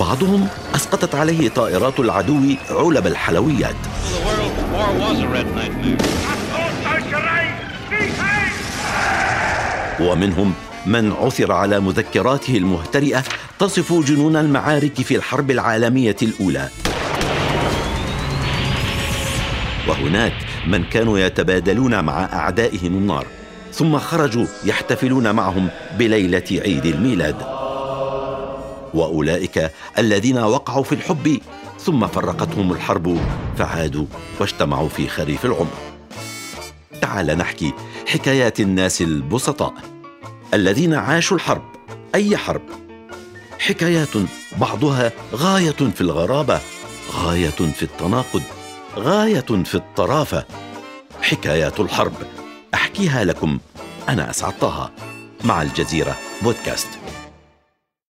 بعضهم أسقطت عليه طائرات العدو علب الحلويات. ومنهم من عثر على مذكراته المهترئة تصف جنون المعارك في الحرب العالمية الأولى. وهناك من كانوا يتبادلون مع أعدائهم النار. ثم خرجوا يحتفلون معهم بليلة عيد الميلاد. وأولئك الذين وقعوا في الحب ثم فرقتهم الحرب فعادوا واجتمعوا في خريف العمر تعال نحكي حكايات الناس البسطاء الذين عاشوا الحرب. أي حرب؟ حكايات بعضها غاية في الغرابة غاية في التناقض غاية في الطرافة. حكايات الحرب. احكيها لكم. أنا أسعد طه. مع الجزيرة بودكاست.